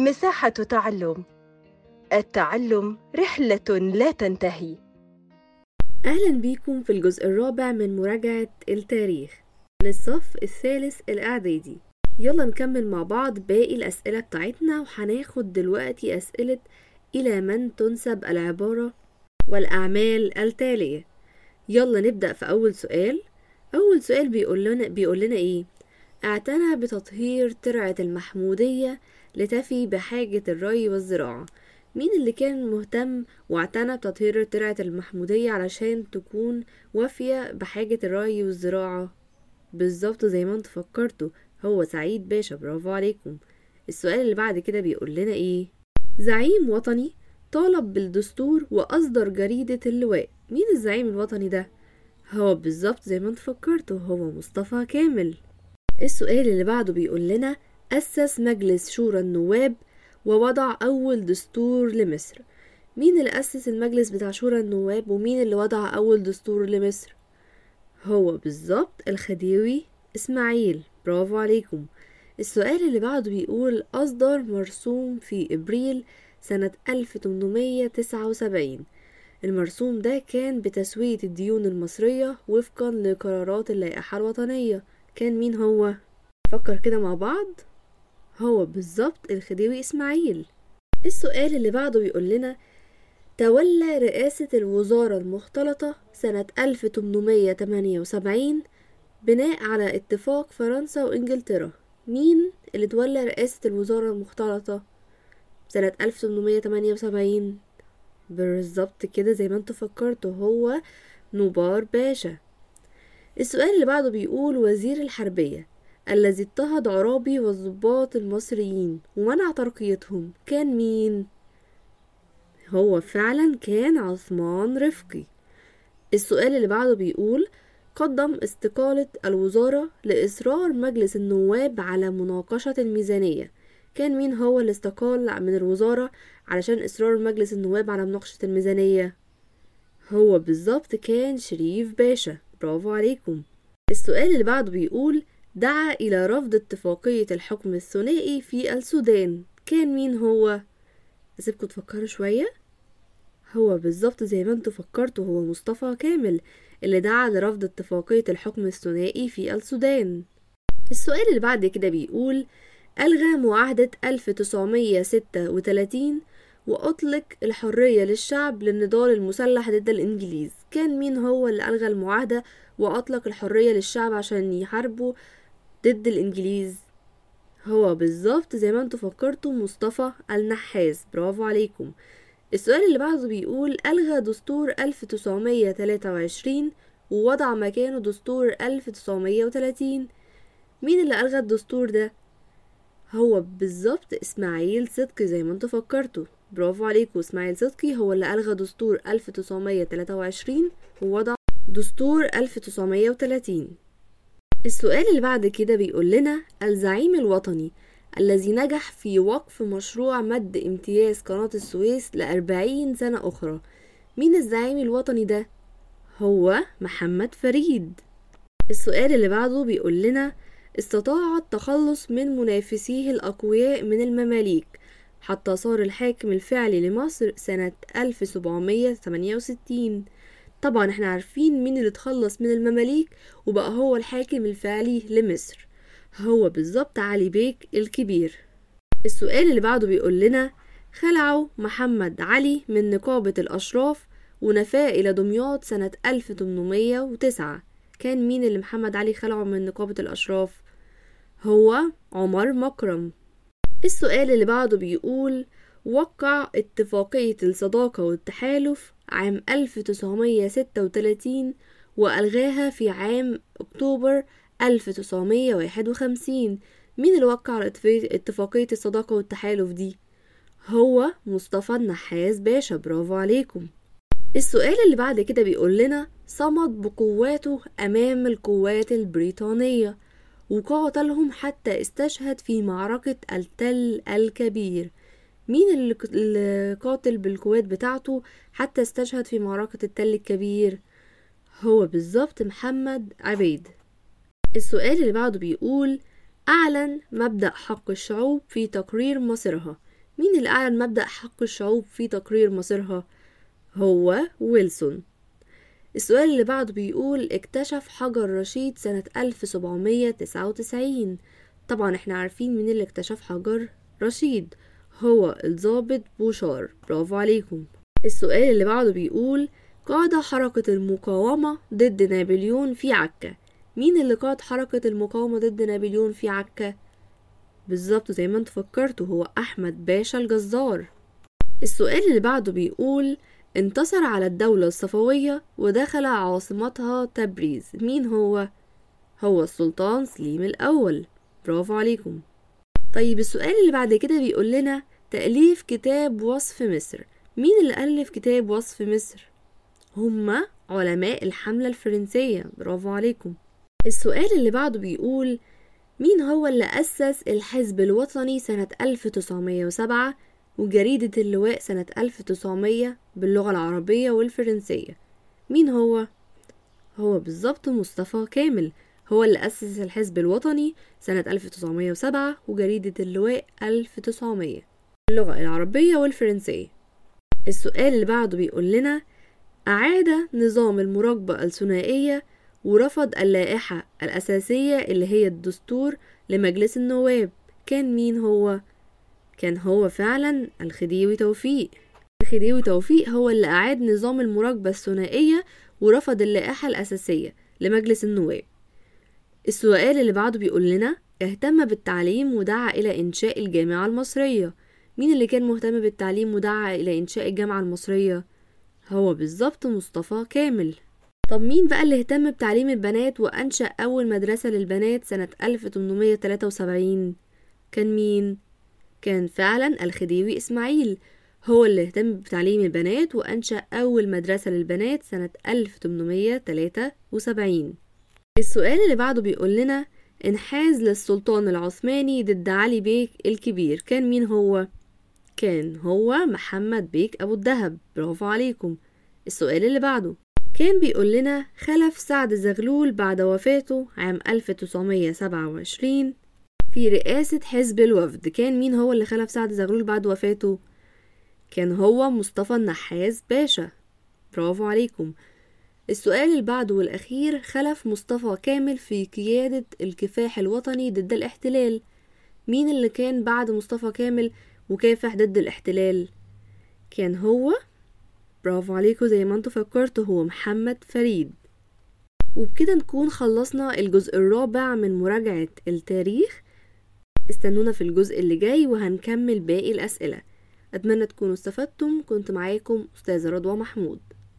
مساحة تعلم. التعلم رحلة لا تنتهي. أهلا بيكم في الجزء الرابع من مراجعة التاريخ. للصف الثالث الإعدادي. يلا نكمل مع بعض باقي الأسئلة بتاعتنا وهناخد دلوقتي أسئلة إلى من تنسب العبارة والأعمال التالية. يلا نبدأ في أول سؤال. أول سؤال بيقول لنا بيقول لنا إيه؟ اعتنى بتطهير ترعة المحمودية لتفي بحاجة الري والزراعة. مين اللي كان مهتم واعتنى بتطهير ترعة المحمودية علشان تكون وافية بحاجة الري والزراعة؟ بالظبط زي ما أنتوا فكرتوا هو سعيد باشا برافو عليكم. السؤال اللي بعد كده بيقول لنا إيه؟ زعيم وطني طالب بالدستور وأصدر جريدة اللواء. مين الزعيم الوطني ده؟ هو بالظبط زي ما أنتوا فكرتوا هو مصطفى كامل. السؤال اللي بعده بيقول لنا أسس مجلس شورى النواب ووضع أول دستور لمصر. مين اللي أسس المجلس بتاع شورى النواب ومين اللي وضع أول دستور لمصر؟ هو بالظبط الخديوي إسماعيل. برافو عليكم. السؤال اللي بعده بيقول أصدر مرسوم في إبريل سنة 1879 المرسوم ده كان بتسوية الديون المصرية وفقا لقرارات اللائحة الوطنية. كان مين هو؟ فكر كده مع بعض. هو بالظبط الخديوي إسماعيل. السؤال اللي بعده بيقول لنا تولى رئاسة الوزارة المختلطة سنة 1878 بناء على اتفاق فرنسا وإنجلترا. مين اللي تولى رئاسة الوزارة المختلطة سنة 1878 بالظبط كده زي ما أنتوا فكرتوا هو نوبار باشا. السؤال اللي بعده بيقول وزير الحربية الذي اضطهد عرابي والضباط المصريين ومنع ترقيتهم كان مين؟ هو فعلا كان عثمان رفقي. السؤال اللي بعده بيقول قدم استقالة الوزارة لإصرار مجلس النواب على مناقشة الميزانية. كان مين هو اللي استقال من الوزارة علشان إصرار مجلس النواب على مناقشة الميزانية؟ هو بالظبط كان شريف باشا. برافو عليكم. السؤال اللي بعده بيقول دعا إلى رفض اتفاقية الحكم الثنائي في السودان. كان مين هو؟ أسيبكم تفكروا شوية. هو بالظبط زي ما أنتوا فكرتوا هو مصطفى كامل اللي دعا لرفض اتفاقية الحكم الثنائي في السودان. السؤال اللي بعد كده بيقول ألغى معاهدة 1936 وأطلق الحرية للشعب للنضال المسلح ضد الإنجليز. كان مين هو اللي ألغى المعاهدة وأطلق الحرية للشعب عشان يحاربوا ضد الإنجليز؟ هو بالظبط زي ما أنتوا فكرتوا مصطفى النحاس. برافو عليكم. السؤال اللي بعده بيقول ألغى دستور 1923 ووضع مكانه دستور 1930 مين اللي ألغى الدستور ده؟ هو بالظبط إسماعيل صدقي زي ما أنتوا فكرتوا. برافو عليكم. إسماعيل صدقي هو اللي ألغى دستور 1923 ووضع دستور 1930 السؤال اللي بعد كده بيقول لنا الزعيم الوطني الذي نجح في وقف مشروع مد امتياز قناة السويس لأربعين سنة أخرى مين الزعيم الوطني ده؟ هو محمد فريد. السؤال اللي بعده بيقول لنا استطاع التخلص من منافسيه الأقوياء من المماليك حتى صار الحاكم الفعلي لمصر سنة 1768 طبعا إحنا عارفين مين اللي اتخلص من المماليك وبقى هو الحاكم الفعلي لمصر. هو بالظبط علي بيك الكبير. السؤال اللي بعده بيقول لنا خلعوا محمد علي من نقابة الأشراف ونفاه إلى دمياط سنة 1809 كان مين اللي محمد علي خلعه من نقابة الأشراف؟ هو عمر مكرم. السؤال اللي بعده بيقول وقع اتفاقية الصداقة والتحالف عام 1936 وألغاها في عام أكتوبر 1951 مين اللي وقع اتفاقية الصداقة والتحالف دي؟ هو مصطفى النحاس باشا. برافو عليكم. السؤال اللي بعد كده بيقول لنا صمد بقواته أمام القوات البريطانية. وقاتلهم حتى استشهد في معركة التل الكبير. مين اللي قاتل بالقوات بتاعته حتى استشهد في معركة التل الكبير؟ هو بالظبط محمد عبيد. السؤال اللي بعده بيقول أعلن مبدأ حق الشعوب في تقرير مصيرها. مين اللي أعلن مبدأ حق الشعوب في تقرير مصيرها؟ هو ويلسون. السؤال اللي بعده بيقول اكتشف حجر رشيد سنة 1799 طبعا إحنا عارفين مين اللي اكتشف حجر رشيد هو الضابط بوشار. برافو عليكم. السؤال اللي بعده بيقول قاد حركة المقاومة ضد نابليون في عكا. مين اللي قاد حركة المقاومة ضد نابليون في عكا؟ بالظبط زي ما انت فكرتوا هو أحمد باشا الجزار. السؤال اللي بعده بيقول انتصر على الدولة الصفوية ودخل عاصمتها تبريز. مين هو؟ هو السلطان سليم الأول. برافو عليكم. طيب السؤال اللي بعد كده بيقول لنا تأليف كتاب وصف مصر. مين اللي ألف كتاب وصف مصر؟ هما علماء الحملة الفرنسية. برافو عليكم. السؤال اللي بعده بيقول مين هو اللي أسس الحزب الوطني سنة 1907 وجريدة اللواء سنة 1900 باللغة العربية والفرنسية مين هو؟ هو بالظبط مصطفى كامل هو اللي أسس الحزب الوطني سنة 1907 وجريدة اللواء 1900 باللغة العربية والفرنسية السؤال اللي بعده بيقول لنا أعاد نظام المراقبة الثنائية ورفض اللائحة الأساسية اللي هي الدستور لمجلس النواب كان مين هو؟ كان هو فعلا الخديوي توفيق. الخديوي توفيق هو اللي أعاد نظام المراقبة الثنائية ورفض اللائحة الأساسية لمجلس النواب. السؤال اللي بعده بيقول لنا اهتم بالتعليم ودعا إلى إنشاء الجامعة المصرية. مين اللي كان مهتم بالتعليم ودعا إلى إنشاء الجامعة المصرية؟ هو بالظبط مصطفى كامل. طب مين بقى اللي اهتم بتعليم البنات وأنشأ أول مدرسة للبنات سنة 1873 كان مين؟ كان فعلا الخديوي إسماعيل هو اللي اهتم بتعليم البنات وأنشأ أول مدرسة للبنات سنة 1873 السؤال اللي بعده بيقول لنا انحاز للسلطان العثماني ضد علي بيك الكبير كان مين هو؟ كان هو محمد بيك أبو الدهب. برافو عليكم. السؤال اللي بعده كان بيقول لنا خلف سعد زغلول بعد وفاته عام 1927 في رئاسة حزب الوفد. كان مين هو اللي خلف سعد زغلول بعد وفاته؟ كان هو مصطفى النحاس باشا. برافو عليكم. السؤال اللي بعده والأخير خلف مصطفى كامل في قيادة الكفاح الوطني ضد الاحتلال. مين اللي كان بعد مصطفى كامل وكافح ضد الاحتلال؟ كان هو؟ برافو عليكم زي ما أنتوا فكرتوا هو محمد فريد. وبكده نكون خلصنا الجزء الرابع من مراجعة التاريخ. استنونا في الجزء اللي جاي وهنكمل باقي الأسئلة. أتمنى تكونوا استفدتم. كنت معاكم أستاذة رضوى محمود.